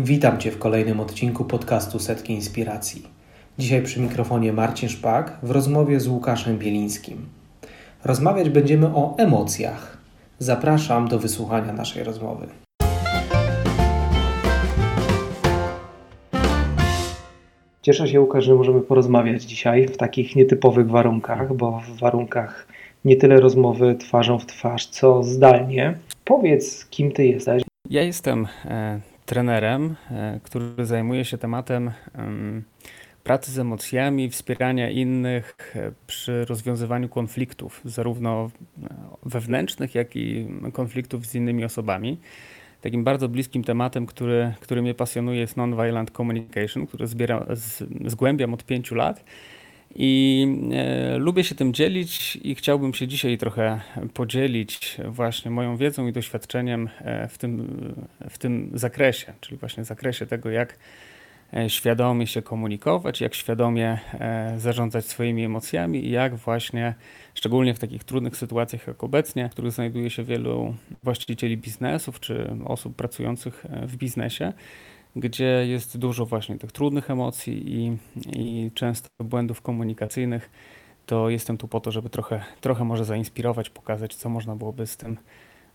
Witam Cię w kolejnym odcinku podcastu Setki Inspiracji. Dzisiaj przy mikrofonie Marcin Szpak w rozmowie z Łukaszem Bielińskim. Rozmawiać będziemy o emocjach. Zapraszam do wysłuchania naszej rozmowy. Cieszę się, Łukasz, że możemy porozmawiać dzisiaj w takich nietypowych warunkach, bo w warunkach nie tyle rozmowy twarzą w twarz, co zdalnie. Powiedz, kim ty jesteś. Ja jestem e, trenerem, e, który zajmuje się tematem pracy z emocjami, wspierania innych e, przy rozwiązywaniu konfliktów, zarówno e, wewnętrznych, jak i konfliktów z innymi osobami. Takim bardzo bliskim tematem, który, który mnie pasjonuje, jest non-violent communication, który zbiera, z, zgłębiam od pięciu lat. I e, lubię się tym dzielić i chciałbym się dzisiaj trochę podzielić właśnie moją wiedzą i doświadczeniem e, w tym, w tym zakresie, czyli właśnie zakresie tego, jak e, świadomie się komunikować, jak świadomie e, zarządzać swoimi emocjami i jak właśnie, szczególnie w takich trudnych sytuacjach jak obecnie, w których znajduje się wielu właścicieli biznesów czy osób pracujących w biznesie, gdzie jest dużo właśnie tych trudnych emocji i, i często błędów komunikacyjnych, to jestem tu po to, żeby trochę, trochę może zainspirować, pokazać, co można byłoby z tym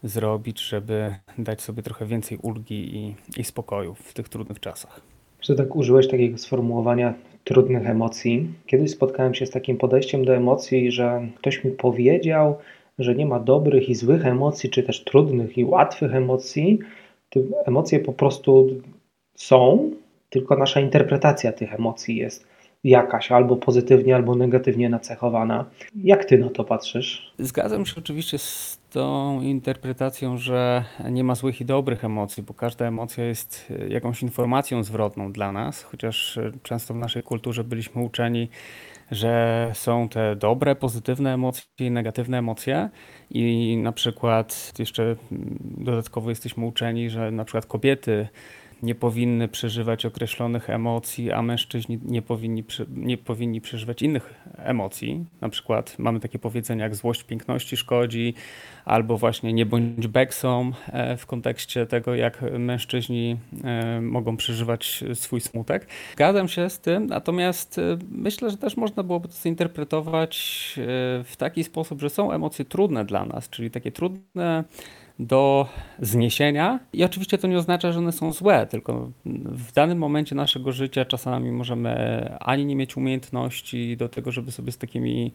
zrobić, żeby dać sobie trochę więcej ulgi i, i spokoju w tych trudnych czasach. Że tak użyłeś takiego sformułowania trudnych emocji. Kiedyś spotkałem się z takim podejściem do emocji, że ktoś mi powiedział, że nie ma dobrych i złych emocji, czy też trudnych i łatwych emocji. Te emocje po prostu są, tylko nasza interpretacja tych emocji jest jakaś albo pozytywnie, albo negatywnie nacechowana. Jak ty na to patrzysz? Zgadzam się oczywiście z tą interpretacją, że nie ma złych i dobrych emocji, bo każda emocja jest jakąś informacją zwrotną dla nas, chociaż często w naszej kulturze byliśmy uczeni, że są te dobre, pozytywne emocje i negatywne emocje. I na przykład jeszcze dodatkowo jesteśmy uczeni, że na przykład kobiety nie powinny przeżywać określonych emocji, a mężczyźni nie powinni, nie powinni przeżywać innych emocji. Na przykład mamy takie powiedzenia jak złość piękności szkodzi, albo właśnie nie bądź beksą e, w kontekście tego, jak mężczyźni e, mogą przeżywać swój smutek. Zgadzam się z tym, natomiast e, myślę, że też można byłoby to zinterpretować w taki sposób, że są emocje trudne dla nas, czyli takie trudne do zniesienia. I oczywiście to nie oznacza, że one są złe, tylko w danym momencie naszego życia czasami możemy ani nie mieć umiejętności do tego, żeby sobie z takimi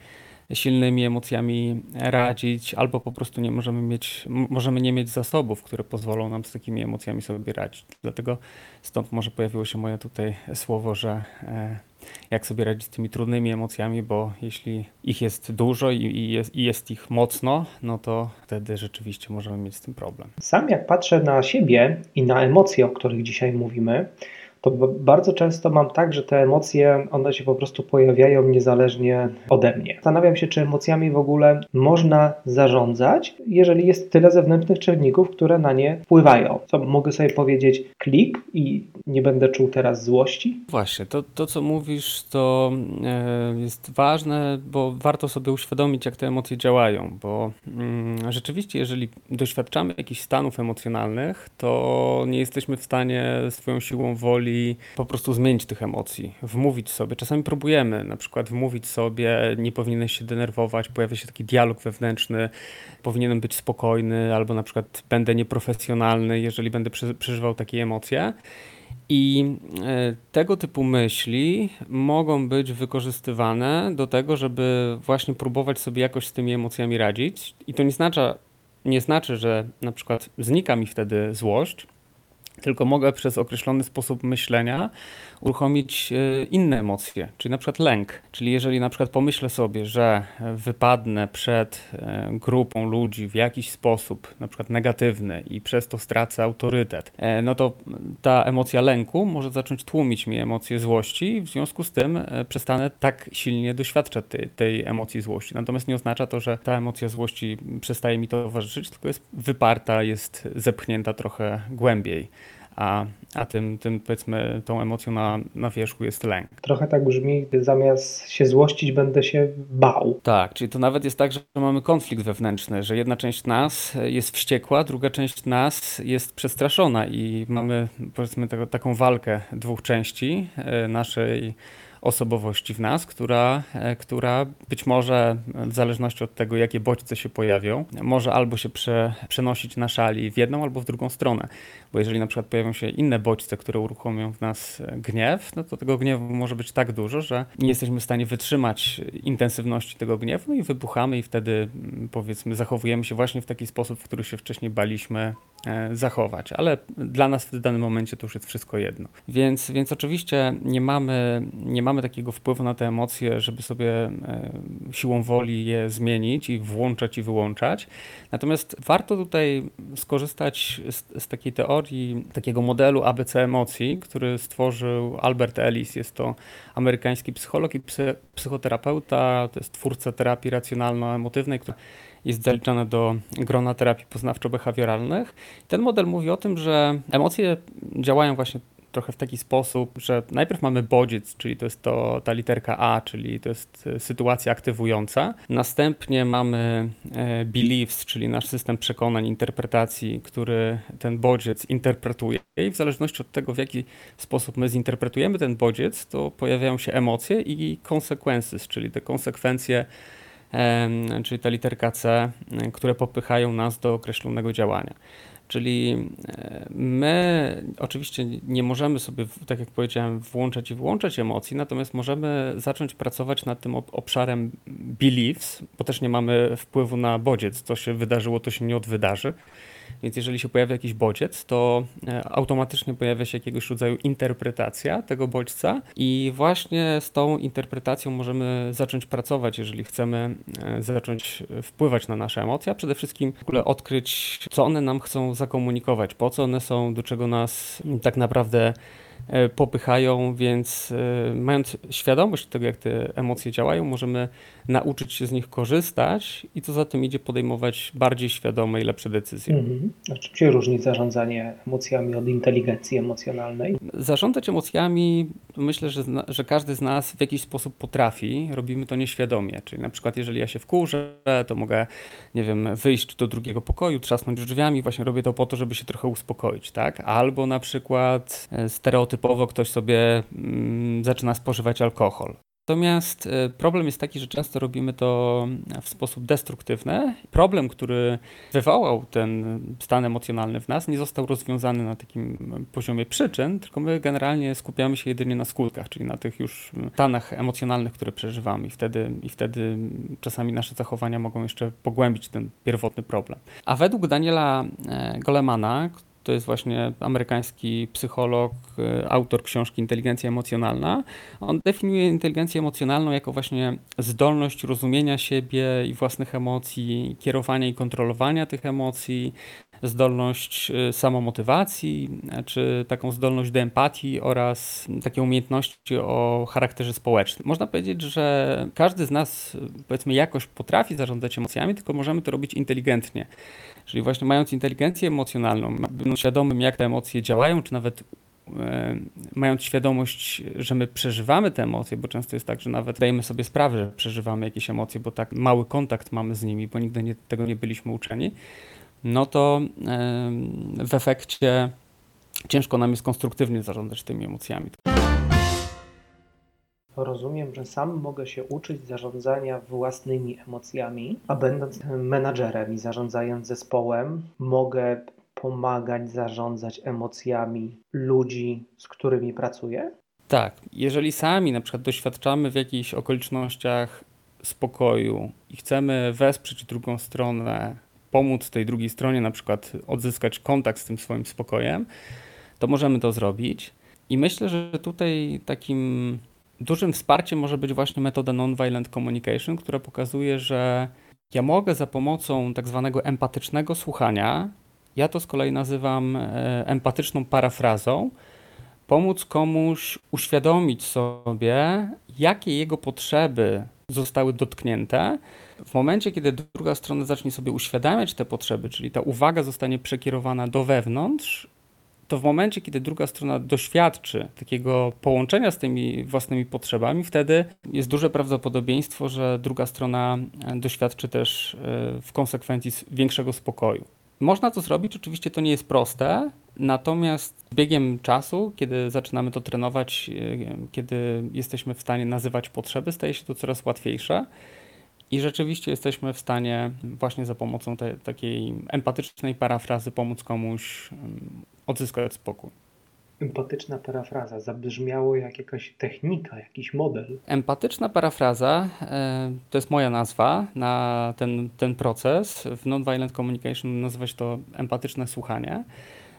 silnymi emocjami radzić, albo po prostu nie możemy mieć, możemy nie mieć zasobów, które pozwolą nam z takimi emocjami sobie radzić. Dlatego stąd może pojawiło się moje tutaj słowo, że e, jak sobie radzić z tymi trudnymi emocjami, bo jeśli ich jest dużo i, i, jest, i jest ich mocno, no to wtedy rzeczywiście możemy mieć z tym problem. Sam jak patrzę na siebie i na emocje, o których dzisiaj mówimy, to bardzo często mam tak, że te emocje, one się po prostu pojawiają niezależnie ode mnie. Zastanawiam się, czy emocjami w ogóle można zarządzać, jeżeli jest tyle zewnętrznych czynników, które na nie wpływają. Co mogę sobie powiedzieć, klik i nie będę czuł teraz złości? Właśnie, to, to co mówisz, to e, jest ważne, bo warto sobie uświadomić, jak te emocje działają, bo mm, rzeczywiście, jeżeli doświadczamy jakichś stanów emocjonalnych, to nie jesteśmy w stanie swoją siłą woli woli po prostu zmienić tych emocji, wmówić sobie. Czasami próbujemy na przykład wmówić sobie, nie powinieneś się denerwować, pojawia się taki dialog wewnętrzny, powinienem być spokojny, albo na przykład będę nieprofesjonalny, jeżeli będę przeżywał takie emocje. I e, tego typu myśli mogą być wykorzystywane do tego, żeby właśnie próbować sobie jakoś z tymi emocjami radzić. I to nie znaczy, nie znaczy, że na przykład znika mi wtedy złość, tylko mogę przez określony sposób myślenia uruchomić e, inne emocje, czyli na przykład lęk. Czyli jeżeli na przykład pomyślę sobie, że wypadnę przed e, grupą ludzi w jakiś sposób, na przykład negatywny i przez to stracę autorytet, e, no to ta emocja lęku może zacząć tłumić mi emocje złości i w związku z tym przestanę tak silnie doświadczać tej, tej emocji złości. Natomiast nie oznacza to, że ta emocja złości przestaje mi towarzyszyć, tylko jest wyparta, jest zepchnięta trochę głębiej a, a tym, tym powiedzmy tą emocją na, na wierzchu jest lęk. Trochę tak brzmi, gdy zamiast się złościć będę się bał. Tak, czyli to nawet jest tak, że mamy konflikt wewnętrzny, że jedna część nas jest wściekła, druga część nas jest przestraszona i mamy powiedzmy taką walkę dwóch części e, naszej osobowości w nas, która, e, która być może w zależności od tego, jakie bodźce się pojawią, może albo się prze, przenosić na szali w jedną albo w drugą stronę. Bo jeżeli na przykład pojawią się inne bodźce, które uruchomią w nas e, gniew, no to tego gniewu może być tak dużo, że nie jesteśmy w stanie wytrzymać intensywności tego gniewu i wybuchamy i wtedy mm, powiedzmy zachowujemy się właśnie w taki sposób, w który się wcześniej baliśmy e, zachować. Ale dla nas w danym momencie to już jest wszystko jedno. Więc, więc oczywiście nie mamy, nie mamy takiego wpływu na te emocje, żeby sobie e, siłą woli je zmienić i włączać i wyłączać. Natomiast warto tutaj skorzystać z, z takiej teorii, takiego modelu ABC emocji, który stworzył Albert Ellis. Jest to amerykański psycholog i psy, psychoterapeuta, to jest twórca terapii racjonalno-emotywnej, która jest zaliczana do grona terapii poznawczo-behawioralnych. Ten model mówi o tym, że emocje działają właśnie trochę w taki sposób, że najpierw mamy bodziec, czyli to jest to, ta literka A, czyli to jest e, sytuacja aktywująca. Następnie mamy e, beliefs, czyli nasz system przekonań, interpretacji, który ten bodziec interpretuje. I w zależności od tego, w jaki sposób my zinterpretujemy ten bodziec, to pojawiają się emocje i consequences, czyli te konsekwencje czyli ta literka C, które popychają nas do określonego działania. Czyli e, my oczywiście nie możemy sobie, tak jak powiedziałem, włączać i wyłączać emocji, natomiast możemy zacząć pracować nad tym obszarem beliefs, bo też nie mamy wpływu na bodziec, co się wydarzyło, to się nie odwydarzy. Więc jeżeli się pojawia jakiś bodziec, to e, automatycznie pojawia się jakiegoś rodzaju interpretacja tego bodźca i właśnie z tą interpretacją możemy zacząć pracować, jeżeli chcemy e, zacząć wpływać na nasze emocje, a przede wszystkim w ogóle odkryć, co one nam chcą zakomunikować, po co one są, do czego nas tak naprawdę popychają, więc e, mając świadomość tego, jak te emocje działają, możemy nauczyć się z nich korzystać i co za tym idzie podejmować bardziej świadome i lepsze decyzje. Mhm. A czym się różni zarządzanie emocjami od inteligencji emocjonalnej? Zarządzać emocjami myślę, że, że każdy z nas w jakiś sposób potrafi, robimy to nieświadomie, czyli na przykład jeżeli ja się wkurzę, to mogę, nie wiem, wyjść do drugiego pokoju, trzasnąć drzwiami, właśnie robię to po to, żeby się trochę uspokoić, tak? Albo na przykład e, stereotyp typowo ktoś sobie mm, zaczyna spożywać alkohol. Natomiast e, problem jest taki, że często robimy to w sposób destruktywny. Problem, który wywołał ten stan emocjonalny w nas, nie został rozwiązany na takim poziomie przyczyn, tylko my generalnie skupiamy się jedynie na skutkach, czyli na tych już stanach emocjonalnych, które przeżywamy, i wtedy, i wtedy czasami nasze zachowania mogą jeszcze pogłębić ten pierwotny problem. A według Daniela e, Golemana, to jest właśnie amerykański psycholog, e, autor książki Inteligencja emocjonalna. On definiuje inteligencję emocjonalną jako właśnie zdolność rozumienia siebie i własnych emocji, kierowania i kontrolowania tych emocji, zdolność e, samomotywacji, czy taką zdolność do empatii oraz takie umiejętności o charakterze społecznym. Można powiedzieć, że każdy z nas powiedzmy jakoś potrafi zarządzać emocjami, tylko możemy to robić inteligentnie. Czyli właśnie mając inteligencję emocjonalną, będąc świadomym, jak te emocje działają, czy nawet e, mając świadomość, że my przeżywamy te emocje, bo często jest tak, że nawet dajemy sobie sprawę, że przeżywamy jakieś emocje, bo tak mały kontakt mamy z nimi, bo nigdy nie, tego nie byliśmy uczeni, no to w efekcie ciężko nam jest konstruktywnie zarządzać tymi emocjami rozumiem, że sam mogę się uczyć zarządzania własnymi emocjami, a będąc menadżerem i zarządzając zespołem, mogę pomagać zarządzać emocjami ludzi, z którymi pracuję? Tak, jeżeli sami na przykład doświadczamy w jakichś okolicznościach spokoju i chcemy wesprzeć drugą stronę, pomóc tej drugiej stronie, na przykład odzyskać kontakt z tym swoim spokojem, to możemy to zrobić. I myślę, że tutaj takim Dużym wsparciem może być właśnie metoda Nonviolent Communication, która pokazuje, że ja mogę za pomocą tak zwanego empatycznego słuchania, ja to z kolei nazywam e, empatyczną parafrazą, pomóc komuś uświadomić sobie, jakie jego potrzeby zostały dotknięte. W momencie, kiedy druga strona zacznie sobie uświadamiać te potrzeby, czyli ta uwaga zostanie przekierowana do wewnątrz, to w momencie, kiedy druga strona doświadczy takiego połączenia z tymi własnymi potrzebami, wtedy jest duże prawdopodobieństwo, że druga strona doświadczy też w konsekwencji większego spokoju. Można to zrobić, oczywiście to nie jest proste, natomiast z biegiem czasu, kiedy zaczynamy to trenować, e, kiedy jesteśmy w stanie nazywać potrzeby, staje się to coraz łatwiejsze. I rzeczywiście jesteśmy w stanie właśnie za pomocą tej takiej empatycznej parafrazy pomóc komuś odzyskać spokój. Empatyczna parafraza zabrzmiało jak jakaś technika, jakiś model. Empatyczna parafraza e, to jest moja nazwa na ten, ten proces. W Nonviolent Communication nazywa się to empatyczne słuchanie.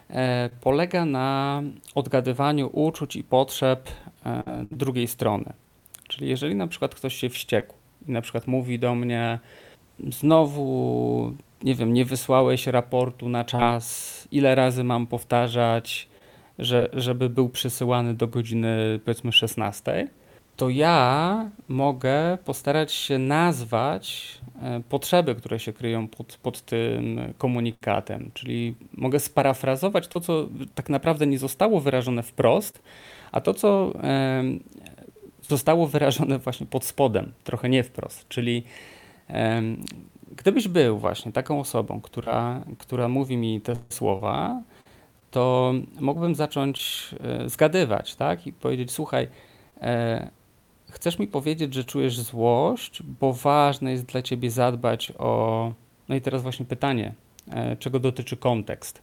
E, polega na odgadywaniu uczuć i potrzeb e, drugiej strony. Czyli jeżeli na przykład ktoś się wściekł i na przykład mówi do mnie znowu, nie wiem, nie wysłałeś raportu na czas, ile razy mam powtarzać, że, żeby był przysyłany do godziny powiedzmy 16, to ja mogę postarać się nazwać e, potrzeby, które się kryją pod, pod tym komunikatem. Czyli mogę sparafrazować to, co tak naprawdę nie zostało wyrażone wprost, a to, co zostało wyrażone właśnie pod spodem, trochę nie wprost. Czyli gdybyś był właśnie taką osobą, która, która mówi mi te słowa, to mógłbym zacząć e, zgadywać, tak? I powiedzieć, słuchaj, e, chcesz mi powiedzieć, że czujesz złość, bo ważne jest dla ciebie zadbać o. No i teraz właśnie pytanie, e, czego dotyczy kontekst?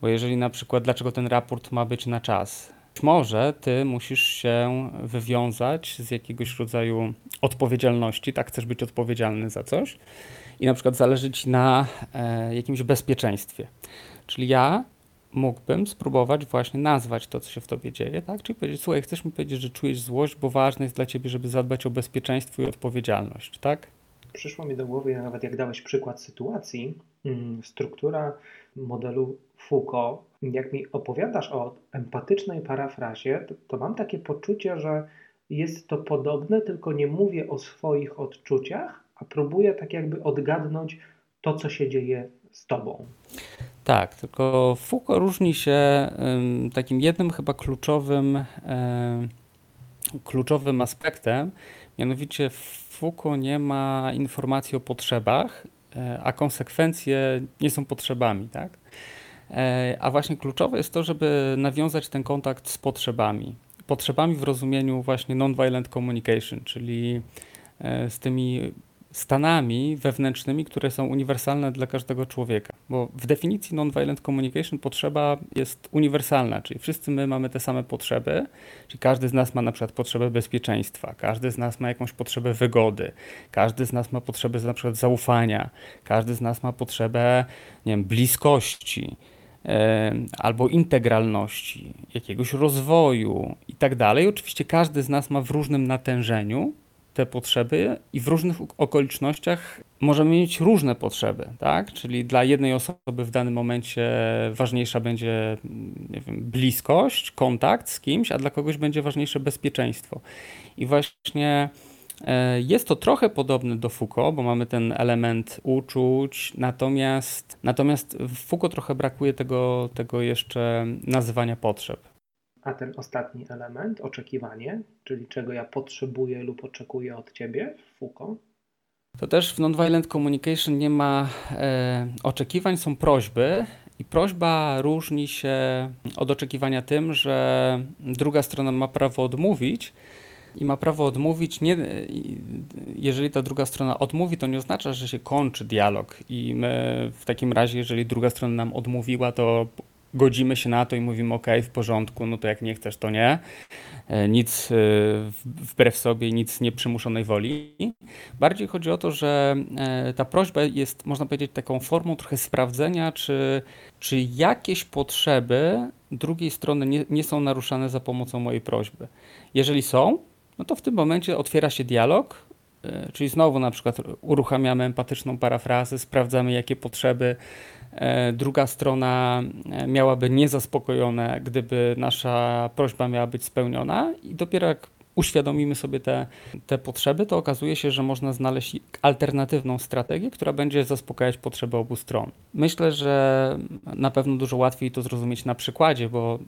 Bo jeżeli na przykład, dlaczego ten raport ma być na czas? Być może ty musisz się wywiązać z jakiegoś rodzaju odpowiedzialności, tak? Chcesz być odpowiedzialny za coś i na przykład zależy ci na e, jakimś bezpieczeństwie. Czyli ja mógłbym spróbować właśnie nazwać to, co się w tobie dzieje, tak? Czyli powiedzieć, słuchaj, chcesz mi powiedzieć, że czujesz złość, bo ważne jest dla ciebie, żeby zadbać o bezpieczeństwo i odpowiedzialność, tak? Przyszło mi do głowy, nawet jak dałeś przykład sytuacji, mm, struktura modelu Foucault, jak mi opowiadasz o empatycznej parafrazie, to, to mam takie poczucie, że jest to podobne, tylko nie mówię o swoich odczuciach, a próbuję tak jakby odgadnąć to, co się dzieje z tobą. Tak, tylko Foucault różni się takim jednym chyba kluczowym, kluczowym aspektem, mianowicie Foucault nie ma informacji o potrzebach, e, a konsekwencje nie są potrzebami, tak? E, a właśnie kluczowe jest to, żeby nawiązać ten kontakt z potrzebami. Potrzebami w rozumieniu właśnie non-violent communication, czyli e, z tymi stanami wewnętrznymi, które są uniwersalne dla każdego człowieka. Bo w definicji non-violent communication potrzeba jest uniwersalna, czyli wszyscy my mamy te same potrzeby, czyli każdy z nas ma na przykład potrzebę bezpieczeństwa, każdy z nas ma jakąś potrzebę wygody, każdy z nas ma potrzebę na przykład zaufania, każdy z nas ma potrzebę, nie wiem, bliskości albo integralności, jakiegoś rozwoju i tak dalej. Oczywiście każdy z nas ma w różnym natężeniu te potrzeby i w różnych okolicznościach możemy mieć różne potrzeby, tak? Czyli dla jednej osoby w danym momencie ważniejsza będzie nie wiem, bliskość, kontakt z kimś, a dla kogoś będzie ważniejsze bezpieczeństwo. I właśnie e, jest to trochę podobne do Foucault, bo mamy ten element uczuć, natomiast, natomiast w Foucault trochę brakuje tego, tego jeszcze nazywania potrzeb. A ten ostatni element, oczekiwanie, czyli czego ja potrzebuję lub oczekuję od ciebie Foucault? To też w Nonviolent Communication nie ma e, oczekiwań, są prośby. I prośba różni się od oczekiwania tym, że druga strona ma prawo odmówić, i ma prawo odmówić. Nie, jeżeli ta druga strona odmówi, to nie oznacza, że się kończy dialog. I my w takim razie, jeżeli druga strona nam odmówiła, to godzimy się na to i mówimy, ok, w porządku, no to jak nie chcesz, to nie. E, nic e, wbrew sobie, nic nieprzymuszonej woli. Bardziej chodzi o to, że e, ta prośba jest, można powiedzieć, taką formą trochę sprawdzenia, czy, czy jakieś potrzeby drugiej strony nie, nie są naruszane za pomocą mojej prośby. Jeżeli są, no to w tym momencie otwiera się dialog, czyli znowu na przykład uruchamiamy empatyczną parafrazę, sprawdzamy jakie potrzeby druga strona e, miałaby niezaspokojone, gdyby nasza prośba miała być spełniona, i dopiero jak uświadomimy sobie te, te potrzeby, to okazuje się, że można znaleźć alternatywną strategię, która będzie zaspokajać potrzeby obu stron. Myślę, że na pewno dużo łatwiej to zrozumieć na przykładzie, bo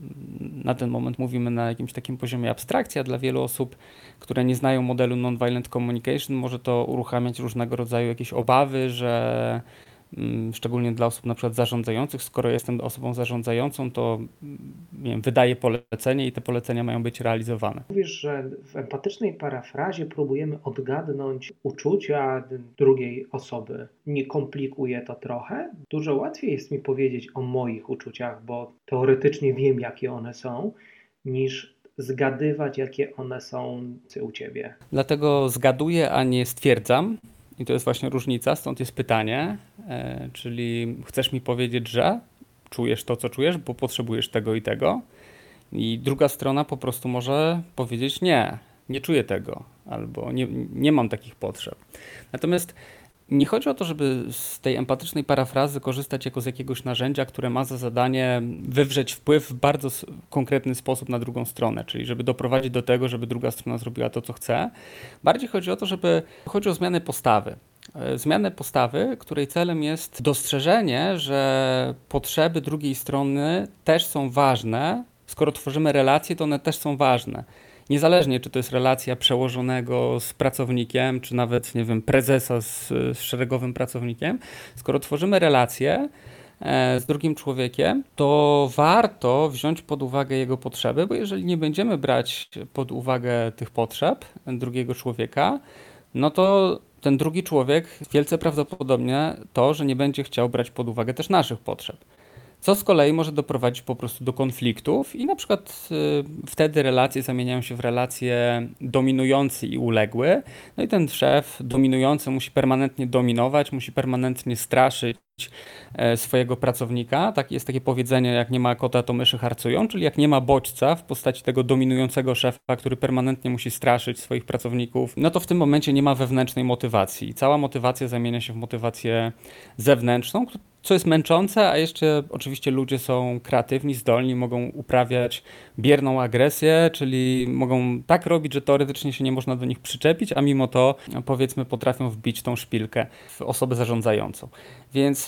na ten moment mówimy na jakimś takim poziomie abstrakcji, a dla wielu osób, które nie znają modelu nonviolent communication, może to uruchamiać różnego rodzaju jakieś obawy, że szczególnie dla osób na przykład zarządzających. Skoro jestem osobą zarządzającą, to mm, nie wiem, wydaję polecenie i te polecenia mają być realizowane. Mówisz, że w empatycznej parafrazie próbujemy odgadnąć uczucia drugiej osoby. Nie komplikuje to trochę? Dużo łatwiej jest mi powiedzieć o moich uczuciach, bo teoretycznie wiem, jakie one są, niż zgadywać, jakie one są u ciebie. Dlatego zgaduję, a nie stwierdzam. I to jest właśnie różnica, stąd jest pytanie, e, czyli chcesz mi powiedzieć, że czujesz to, co czujesz, bo potrzebujesz tego i tego. I druga strona po prostu może powiedzieć nie, nie czuję tego, albo nie, nie mam takich potrzeb. Natomiast nie chodzi o to, żeby z tej empatycznej parafrazy korzystać jako z jakiegoś narzędzia, które ma za zadanie wywrzeć wpływ w bardzo konkretny sposób na drugą stronę, czyli żeby doprowadzić do tego, żeby druga strona zrobiła to, co chce. Bardziej chodzi o to, żeby chodzi o zmianę postawy. E, zmianę postawy, której celem jest dostrzeżenie, że potrzeby drugiej strony też są ważne. Skoro tworzymy relacje, to one też są ważne niezależnie czy to jest relacja przełożonego z pracownikiem, czy nawet, nie wiem, prezesa z, z szeregowym pracownikiem, skoro tworzymy relacje, e, z drugim człowiekiem, to warto wziąć pod uwagę jego potrzeby, bo jeżeli nie będziemy brać pod uwagę tych potrzeb drugiego człowieka, no to ten drugi człowiek wielce prawdopodobnie to, że nie będzie chciał brać pod uwagę też naszych potrzeb co z kolei może doprowadzić po prostu do konfliktów i na przykład y, wtedy relacje zamieniają się w relacje dominujący i uległy. No i ten szef dominujący musi permanentnie dominować, musi permanentnie straszyć swojego pracownika. Tak jest takie powiedzenie, jak nie ma kota, to myszy harcują, czyli jak nie ma bodźca w postaci tego dominującego szefa, który permanentnie musi straszyć swoich pracowników, no to w tym momencie nie ma wewnętrznej motywacji. Cała motywacja zamienia się w motywację zewnętrzną, co jest męczące, a jeszcze oczywiście ludzie są kreatywni, zdolni, mogą uprawiać bierną agresję, czyli mogą tak robić, że teoretycznie się nie można do nich przyczepić, a mimo to powiedzmy potrafią wbić tą szpilkę w osobę zarządzającą. Więc E,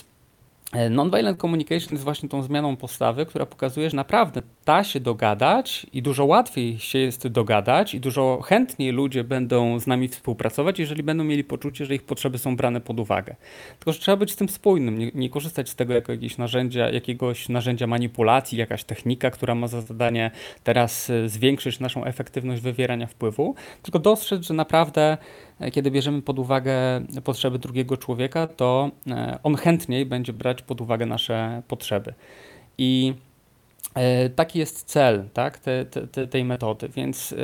nonviolent communication jest właśnie tą zmianą postawy, która pokazuje, że naprawdę da się dogadać i dużo łatwiej się jest dogadać i dużo chętniej ludzie będą z nami współpracować, jeżeli będą mieli poczucie, że ich potrzeby są brane pod uwagę. Tylko, że trzeba być z tym spójnym, nie, nie korzystać z tego jako jakiegoś narzędzia, jakiegoś narzędzia manipulacji, jakaś technika, która ma za zadanie teraz e, zwiększyć naszą efektywność wywierania wpływu, tylko dostrzec, że naprawdę kiedy bierzemy pod uwagę potrzeby drugiego człowieka, to e, on chętniej będzie brać pod uwagę nasze potrzeby. I e, Taki jest cel tak, te, te, tej metody, więc e,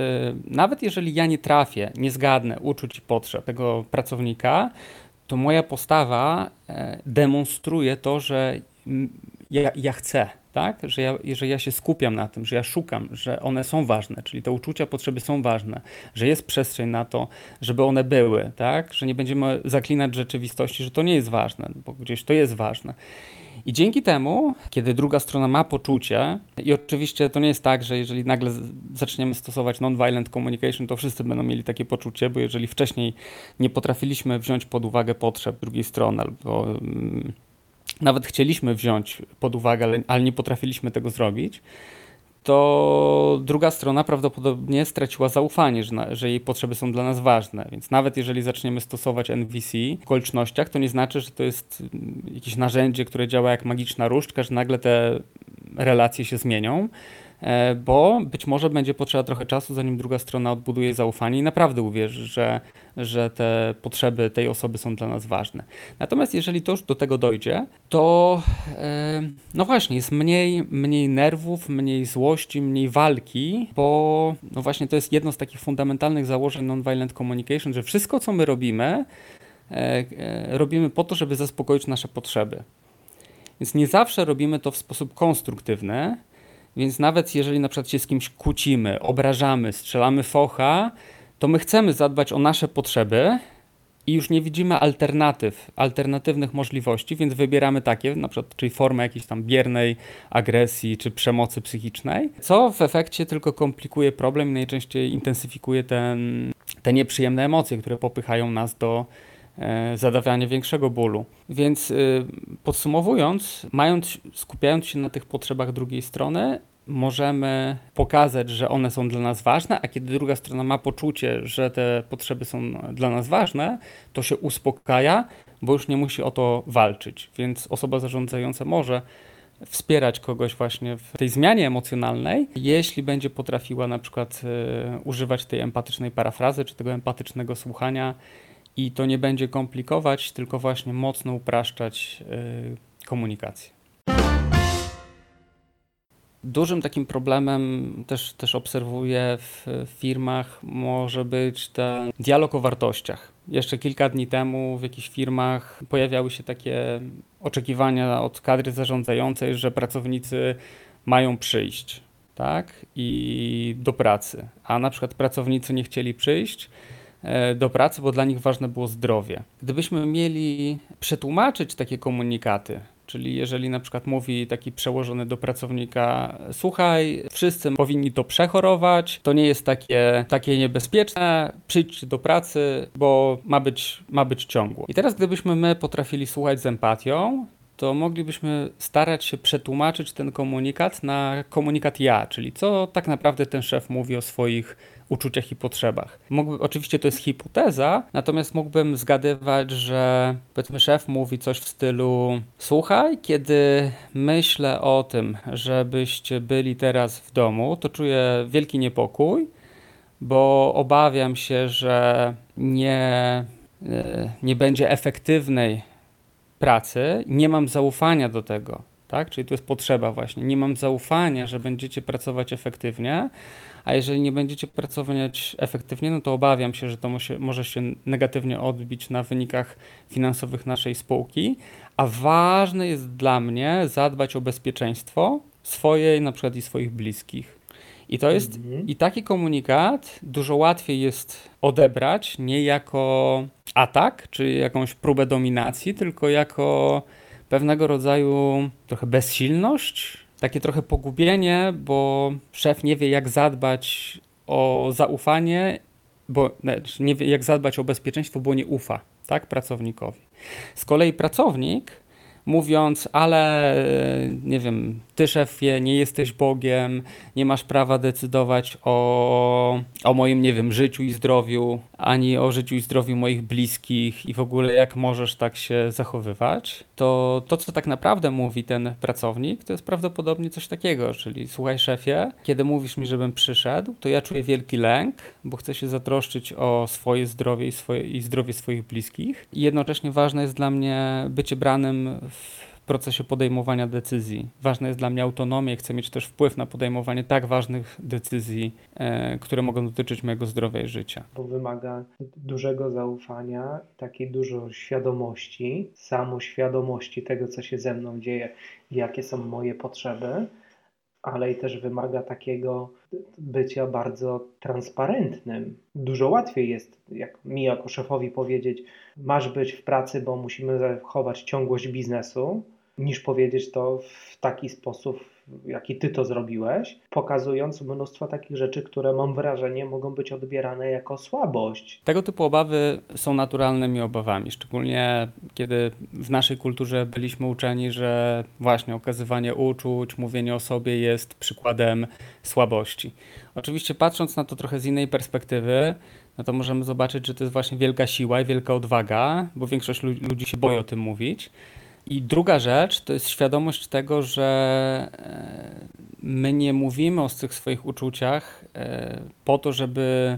nawet jeżeli ja nie trafię, nie zgadnę uczuć i potrzeb tego pracownika, to moja postawa demonstruje to, że ja, ja chcę, tak? Że ja, że ja się skupiam na tym, że ja szukam, że one są ważne, czyli te uczucia, potrzeby są ważne, że jest przestrzeń na to, żeby one były, tak? Że nie będziemy zaklinać rzeczywistości, że to nie jest ważne, bo gdzieś to jest ważne. I dzięki temu, kiedy druga strona ma poczucie, i oczywiście to nie jest tak, że jeżeli nagle zaczniemy stosować non-violent communication, to wszyscy będą mieli takie poczucie, bo jeżeli wcześniej nie potrafiliśmy wziąć pod uwagę potrzeb drugiej strony albo mm, nawet chcieliśmy wziąć pod uwagę, ale, ale nie potrafiliśmy tego zrobić, to druga strona prawdopodobnie straciła zaufanie, że, że, jej potrzeby są dla nas ważne. Więc nawet jeżeli zaczniemy stosować NVC w okolicznościach, to nie znaczy, że to jest mm, jakieś narzędzie, które działa jak magiczna różdżka, że nagle te relacje się zmienią. E, bo być może będzie potrzeba trochę czasu, zanim druga strona odbuduje zaufanie i naprawdę uwierzy, że, że te potrzeby tej osoby są dla nas ważne. Natomiast jeżeli to już do tego dojdzie, to e, no właśnie, jest mniej, mniej nerwów, mniej złości, mniej walki, bo no właśnie to jest jedno z takich fundamentalnych założeń nonviolent communication, że wszystko, co my robimy, e, robimy po to, żeby zaspokoić nasze potrzeby. Więc nie zawsze robimy to w sposób konstruktywny, więc nawet jeżeli na przykład się z kimś kłócimy, obrażamy, strzelamy focha, to my chcemy zadbać o nasze potrzeby, i już nie widzimy alternatyw, alternatywnych możliwości, więc wybieramy takie, na przykład, czyli formę jakiejś tam biernej agresji czy przemocy psychicznej, co w efekcie tylko komplikuje problem i najczęściej intensyfikuje ten, te nieprzyjemne emocje, które popychają nas do e, zadawania większego bólu. Więc y, podsumowując, mając, skupiając się na tych potrzebach drugiej strony, możemy pokazać, że one są dla nas ważne, a kiedy druga strona ma poczucie, że te potrzeby są dla nas ważne, to się uspokaja, bo już nie musi o to walczyć. Więc osoba zarządzająca może wspierać kogoś właśnie w tej zmianie emocjonalnej, jeśli będzie potrafiła na przykład y, używać tej empatycznej parafrazy czy tego empatycznego słuchania i to nie będzie komplikować, tylko właśnie mocno upraszczać y, komunikację. Dużym takim problemem też, też obserwuję w firmach może być ten dialog o wartościach. Jeszcze kilka dni temu w jakichś firmach pojawiały się takie oczekiwania od kadry zarządzającej, że pracownicy mają przyjść tak? i do pracy, a na przykład pracownicy nie chcieli przyjść do pracy, bo dla nich ważne było zdrowie. Gdybyśmy mieli przetłumaczyć takie komunikaty, Czyli jeżeli na przykład mówi taki przełożony do pracownika, słuchaj, wszyscy powinni to przechorować, to nie jest takie, takie niebezpieczne, przyjdź do pracy, bo ma być, ma być ciągło. I teraz gdybyśmy my potrafili słuchać z empatią, to moglibyśmy starać się przetłumaczyć ten komunikat na komunikat ja, czyli co tak naprawdę ten szef mówi o swoich uczuciach i potrzebach. Mógłby, oczywiście to jest hipoteza, natomiast mógłbym zgadywać, że powiedzmy szef mówi coś w stylu słuchaj, kiedy myślę o tym, żebyście byli teraz w domu, to czuję wielki niepokój, bo obawiam się, że nie, e, nie będzie efektywnej pracy, nie mam zaufania do tego, tak? Czyli tu jest potrzeba właśnie. Nie mam zaufania, że będziecie pracować efektywnie, a jeżeli nie będziecie pracować efektywnie, no to obawiam się, że to może się negatywnie odbić na wynikach finansowych naszej spółki, a ważne jest dla mnie zadbać o bezpieczeństwo swojej na przykład i swoich bliskich. I to jest, mhm. i taki komunikat dużo łatwiej jest odebrać nie jako atak, czy jakąś próbę dominacji, tylko jako pewnego rodzaju trochę bezsilność, takie trochę pogubienie, bo szef nie wie, jak zadbać o zaufanie, bo nie wie, jak zadbać o bezpieczeństwo, bo nie ufa tak, pracownikowi. Z kolei pracownik mówiąc, ale nie wiem, ty szefie, nie jesteś Bogiem, nie masz prawa decydować o, o moim, nie wiem, życiu i zdrowiu, ani o życiu i zdrowiu moich bliskich i w ogóle jak możesz tak się zachowywać, to to, co tak naprawdę mówi ten pracownik, to jest prawdopodobnie coś takiego, czyli słuchaj szefie, kiedy mówisz mi, żebym przyszedł, to ja czuję wielki lęk, bo chcę się zatroszczyć o swoje zdrowie i, swoje, i zdrowie swoich bliskich. I jednocześnie ważne jest dla mnie bycie branym w procesie podejmowania decyzji. Ważna jest dla mnie autonomia, chcę mieć też wpływ na podejmowanie tak ważnych decyzji, e, które mogą dotyczyć mojego zdrowia i życia. Bo wymaga dużego zaufania, takiej dużo świadomości, samoświadomości tego, co się ze mną dzieje, jakie są moje potrzeby, ale i też wymaga takiego bycia bardzo transparentnym. Dużo łatwiej jest, jak mi jako szefowi powiedzieć, masz być w pracy, bo musimy zachować ciągłość biznesu, niż powiedzieć to w taki sposób, jaki ty to zrobiłeś, pokazując mnóstwo takich rzeczy, które mam wrażenie mogą być odbierane jako słabość. Tego typu obawy są naturalnymi obawami, szczególnie kiedy w naszej kulturze byliśmy uczeni, że właśnie okazywanie uczuć, mówienie o sobie jest przykładem słabości. Oczywiście patrząc na to trochę z innej perspektywy, no to możemy zobaczyć, że to jest właśnie wielka siła i wielka odwaga, bo większość ludzi się boi o tym mówić. I druga rzecz to jest świadomość tego, że e, my nie mówimy o tych swoich uczuciach e, po to, żeby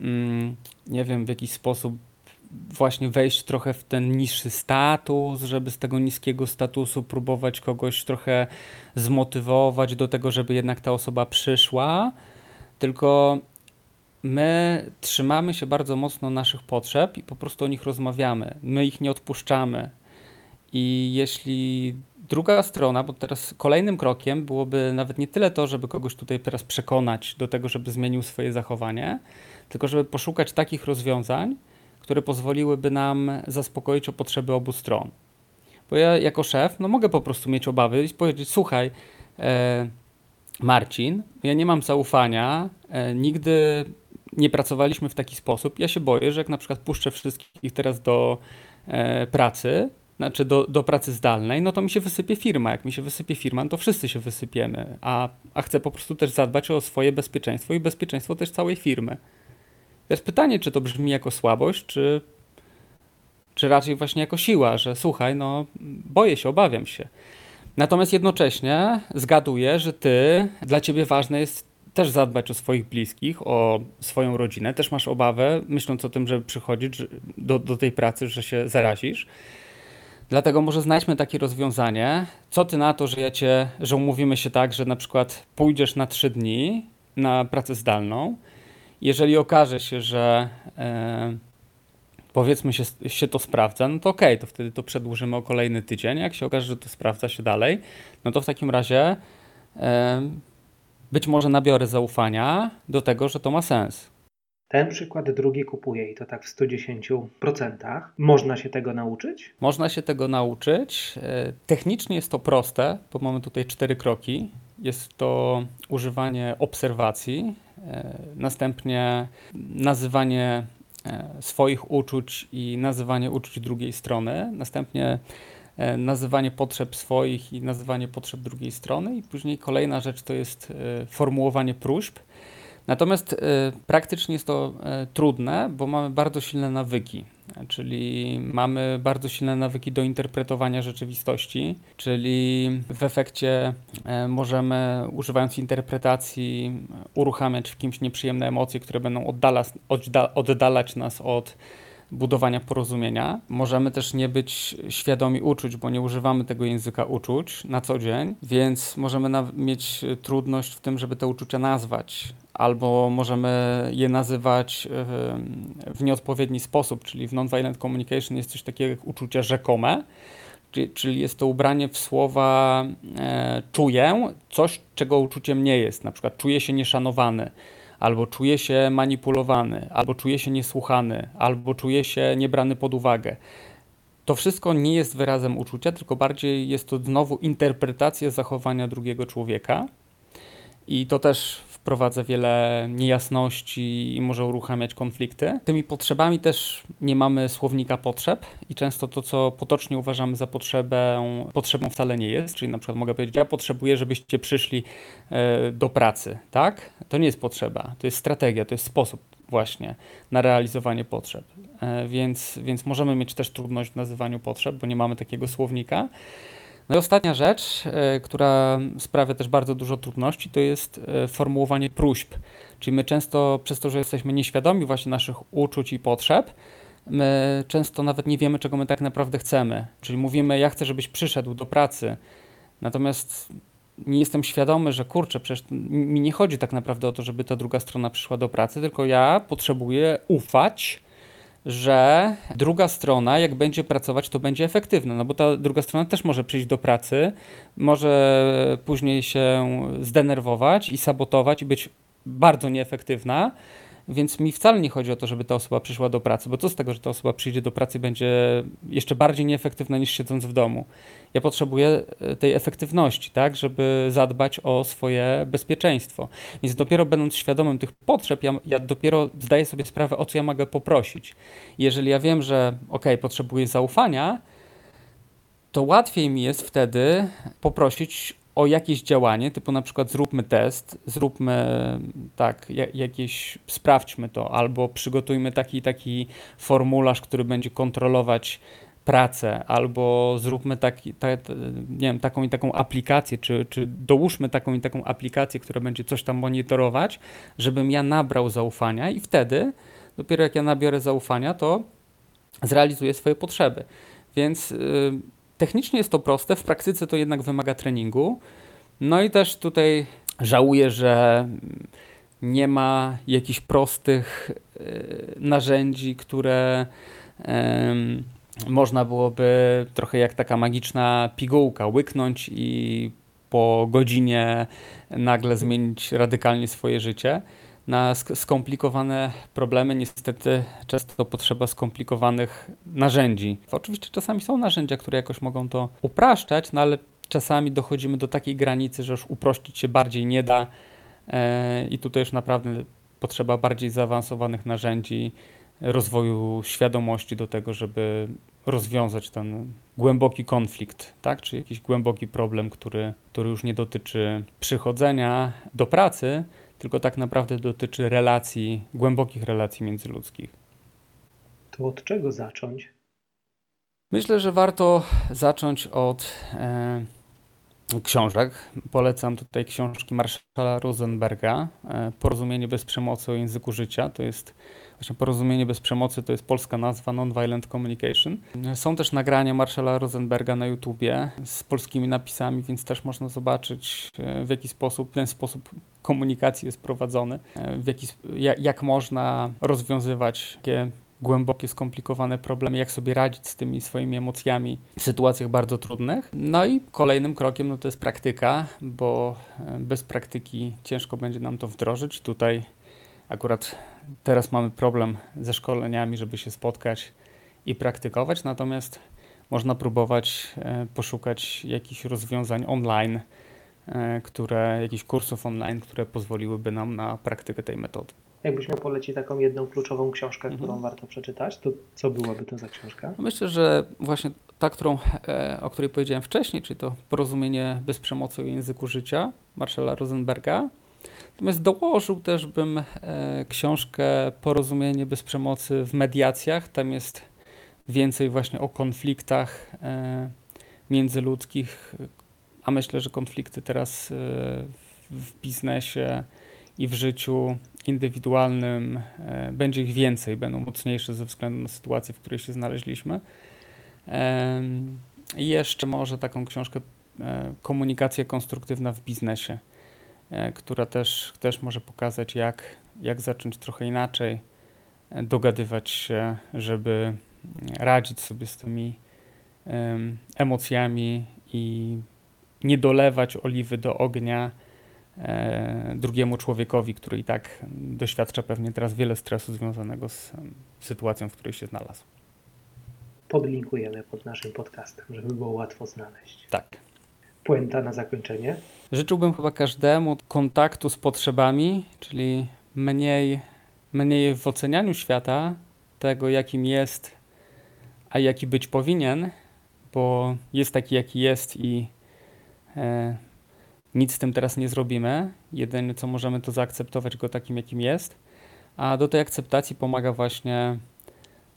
mm, nie wiem, w jakiś sposób właśnie wejść trochę w ten niższy status, żeby z tego niskiego statusu próbować kogoś trochę zmotywować do tego, żeby jednak ta osoba przyszła, tylko my trzymamy się bardzo mocno naszych potrzeb i po prostu o nich rozmawiamy. My ich nie odpuszczamy. I jeśli druga strona, bo teraz kolejnym krokiem byłoby nawet nie tyle to, żeby kogoś tutaj teraz przekonać do tego, żeby zmienił swoje zachowanie, tylko żeby poszukać takich rozwiązań, które pozwoliłyby nam zaspokoić o potrzeby obu stron. Bo ja jako szef, no mogę po prostu mieć obawy i powiedzieć, słuchaj, e, Marcin, ja nie mam zaufania, e, nigdy nie pracowaliśmy w taki sposób. Ja się boję, że jak na przykład puszczę wszystkich teraz do e, pracy, znaczy do, do pracy zdalnej, no to mi się wysypie firma. Jak mi się wysypie firma, no to wszyscy się wysypiemy. A, a chcę po prostu też zadbać o swoje bezpieczeństwo i bezpieczeństwo też całej firmy. Jest pytanie, czy to brzmi jako słabość, czy, czy raczej właśnie jako siła, że słuchaj, no boję się, obawiam się. Natomiast jednocześnie zgaduję, że ty, dla ciebie ważne jest też zadbać o swoich bliskich, o swoją rodzinę. Też masz obawę, myśląc o tym, żeby przychodzić do, do tej pracy, że się zarazisz. Dlatego może znajdźmy takie rozwiązanie. Co ty na to, że ja cię, że umówimy się tak, że na przykład pójdziesz na trzy dni na pracę zdalną. Jeżeli okaże się, że e, powiedzmy się, się to sprawdza, no to okej, okay, to wtedy to przedłużymy o kolejny tydzień. Jak się okaże, że to sprawdza się dalej, no to w takim razie e, być może nabiorę zaufania do tego, że to ma sens. Ten przykład drugi kupuję i to tak w 110%. Można się tego nauczyć? Można się tego nauczyć. E, technicznie jest to proste, bo mamy tutaj cztery kroki. Jest to używanie obserwacji, e, następnie nazywanie e, swoich uczuć i nazywanie uczuć drugiej strony, następnie nazywanie potrzeb swoich i nazywanie potrzeb drugiej strony, i później kolejna rzecz to jest formułowanie próśb Natomiast y, praktycznie jest to y, trudne, bo mamy bardzo silne nawyki, czyli mamy bardzo silne nawyki do interpretowania rzeczywistości, czyli w efekcie y, możemy, używając interpretacji, uruchamiać w kimś nieprzyjemne emocje, które będą oddalać nas od budowania porozumienia. Możemy też nie być świadomi uczuć, bo nie używamy tego języka uczuć na co dzień, więc możemy mieć trudność w tym, żeby te uczucia nazwać albo możemy je nazywać w nieodpowiedni sposób, czyli w nonviolent communication jest coś takiego jak uczucia rzekome, czyli jest to ubranie w słowa e, czuję coś, czego uczuciem nie jest. Na przykład czuję się nieszanowany, albo czuję się manipulowany, albo czuję się niesłuchany, albo czuję się niebrany pod uwagę. To wszystko nie jest wyrazem uczucia, tylko bardziej jest to znowu interpretacja zachowania drugiego człowieka. I to też wprowadza wiele niejasności i może uruchamiać konflikty. Tymi potrzebami też nie mamy słownika potrzeb i często to, co potocznie uważamy za potrzebę, potrzebą wcale nie jest. Czyli na przykład mogę powiedzieć, ja potrzebuję, żebyście przyszli e, do pracy, tak? To nie jest potrzeba, to jest strategia, to jest sposób właśnie na realizowanie potrzeb. E, więc, więc możemy mieć też trudność w nazywaniu potrzeb, bo nie mamy takiego słownika. No i ostatnia rzecz, e, która sprawia też bardzo dużo trudności, to jest e, formułowanie próśb. Czyli my często, przez to, że jesteśmy nieświadomi właśnie naszych uczuć i potrzeb, my często nawet nie wiemy, czego my tak naprawdę chcemy. Czyli mówimy, ja chcę, żebyś przyszedł do pracy, natomiast nie jestem świadomy, że kurczę, przecież mi nie chodzi tak naprawdę o to, żeby ta druga strona przyszła do pracy, tylko ja potrzebuję ufać, że druga strona, jak będzie pracować, to będzie efektywna, no bo ta druga strona też może przyjść do pracy, może później się zdenerwować i sabotować i być bardzo nieefektywna, więc mi wcale nie chodzi o to, żeby ta osoba przyszła do pracy, bo co z tego, że ta osoba przyjdzie do pracy i będzie jeszcze bardziej nieefektywna niż siedząc w domu. Ja potrzebuję e, tej efektywności, tak, żeby zadbać o swoje bezpieczeństwo. Więc dopiero będąc świadomym tych potrzeb, ja, ja dopiero zdaję sobie sprawę, o co ja mogę poprosić. Jeżeli ja wiem, że ok, potrzebuję zaufania, to łatwiej mi jest wtedy poprosić o jakieś działanie, typu na przykład zróbmy test, zróbmy tak, jakieś, sprawdźmy to, albo przygotujmy taki taki formularz, który będzie kontrolować pracę, albo zróbmy taki, ta, nie wiem, taką i taką aplikację, czy, czy dołóżmy taką i taką aplikację, która będzie coś tam monitorować, żebym ja nabrał zaufania i wtedy, dopiero jak ja nabiorę zaufania, to zrealizuję swoje potrzeby. Więc yy, Technicznie jest to proste, w praktyce to jednak wymaga treningu. No i też tutaj żałuję, że nie ma jakichś prostych e, narzędzi, które można byłoby trochę jak taka magiczna pigułka łyknąć i po godzinie nagle zmienić radykalnie swoje życie. Na skomplikowane problemy niestety często potrzeba skomplikowanych narzędzi. Oczywiście czasami są narzędzia, które jakoś mogą to upraszczać, no ale czasami dochodzimy do takiej granicy, że już uprościć się bardziej nie da e, i tutaj już naprawdę potrzeba bardziej zaawansowanych narzędzi, rozwoju świadomości do tego, żeby rozwiązać ten głęboki konflikt, tak? czy jakiś głęboki problem, który, który już nie dotyczy przychodzenia do pracy, tylko tak naprawdę dotyczy relacji, głębokich relacji międzyludzkich. To od czego zacząć? Myślę, że warto zacząć od e, książek. Polecam tutaj książki Marszala Rosenberga, e, Porozumienie bez przemocy o języku życia. To jest właśnie Porozumienie bez przemocy, to jest polska nazwa Nonviolent Communication. Są też nagrania Marszala Rosenberga na YouTubie z polskimi napisami, więc też można zobaczyć e, w jaki sposób ten sposób komunikacji jest prowadzony, e, w jaki, jak można rozwiązywać takie głębokie, skomplikowane problemy, jak sobie radzić z tymi swoimi emocjami w sytuacjach bardzo trudnych. No i kolejnym krokiem no to jest praktyka, bo e, bez praktyki ciężko będzie nam to wdrożyć. Tutaj akurat teraz mamy problem ze szkoleniami, żeby się spotkać i praktykować, natomiast można próbować e, poszukać jakichś rozwiązań online, e, które, jakichś kursów online, które pozwoliłyby nam na praktykę tej metody. Jakbyś miał polecić taką jedną kluczową książkę, mhm. którą warto przeczytać, to co byłaby to za książka? Myślę, że właśnie ta, którą, e, o której powiedziałem wcześniej, czyli to Porozumienie bez przemocy o języku życia Marszala Rosenberga. Natomiast dołożył też bym e, książkę Porozumienie bez przemocy w mediacjach. Tam jest więcej właśnie o konfliktach e, międzyludzkich, a myślę, że konflikty teraz w biznesie i w życiu indywidualnym e, będzie ich więcej, będą mocniejsze ze względu na sytuację, w której się znaleźliśmy. I jeszcze może taką książkę e, Komunikacja konstruktywna w biznesie, e, która też, też może pokazać, jak, jak zacząć trochę inaczej dogadywać się, żeby radzić sobie z tymi emocjami i nie dolewać oliwy do ognia E, drugiemu człowiekowi, który i tak doświadcza pewnie teraz wiele stresu związanego z sytuacją, w której się znalazł. Podlinkujemy pod naszym podcastem, żeby było łatwo znaleźć. Tak. Puenta na zakończenie. Życzyłbym chyba każdemu kontaktu z potrzebami, czyli mniej, mniej w ocenianiu świata, tego jakim jest, a jaki być powinien, bo jest taki, jaki jest i e, nic z tym teraz nie zrobimy. Jedyne co możemy to zaakceptować go takim, jakim jest. A do tej akceptacji pomaga właśnie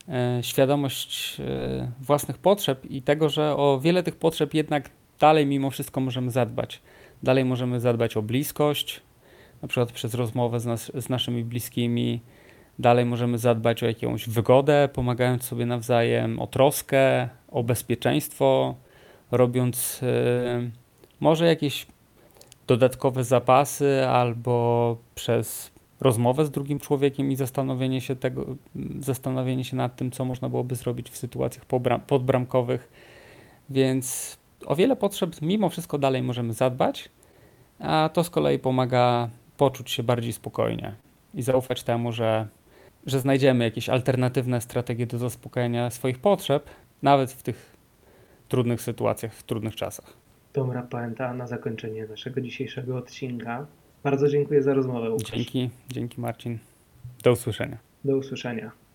e, świadomość e, własnych potrzeb i tego, że o wiele tych potrzeb jednak dalej mimo wszystko możemy zadbać. Dalej możemy zadbać o bliskość, na przykład przez rozmowę z, nas, z naszymi bliskimi. Dalej możemy zadbać o jakąś wygodę, pomagając sobie nawzajem, o troskę, o bezpieczeństwo, robiąc y, może jakieś dodatkowe zapasy albo przez rozmowę z drugim człowiekiem i zastanowienie się, tego, zastanowienie się nad tym, co można byłoby zrobić w sytuacjach podbramkowych. Więc o wiele potrzeb mimo wszystko dalej możemy zadbać, a to z kolei pomaga poczuć się bardziej spokojnie i zaufać temu, że, że znajdziemy jakieś alternatywne strategie do zaspokojenia swoich potrzeb, nawet w tych trudnych sytuacjach, w trudnych czasach dobra puenta na zakończenie naszego dzisiejszego odcinka. Bardzo dziękuję za rozmowę. Łukasz. Dzięki, dzięki Marcin. Do usłyszenia. Do usłyszenia.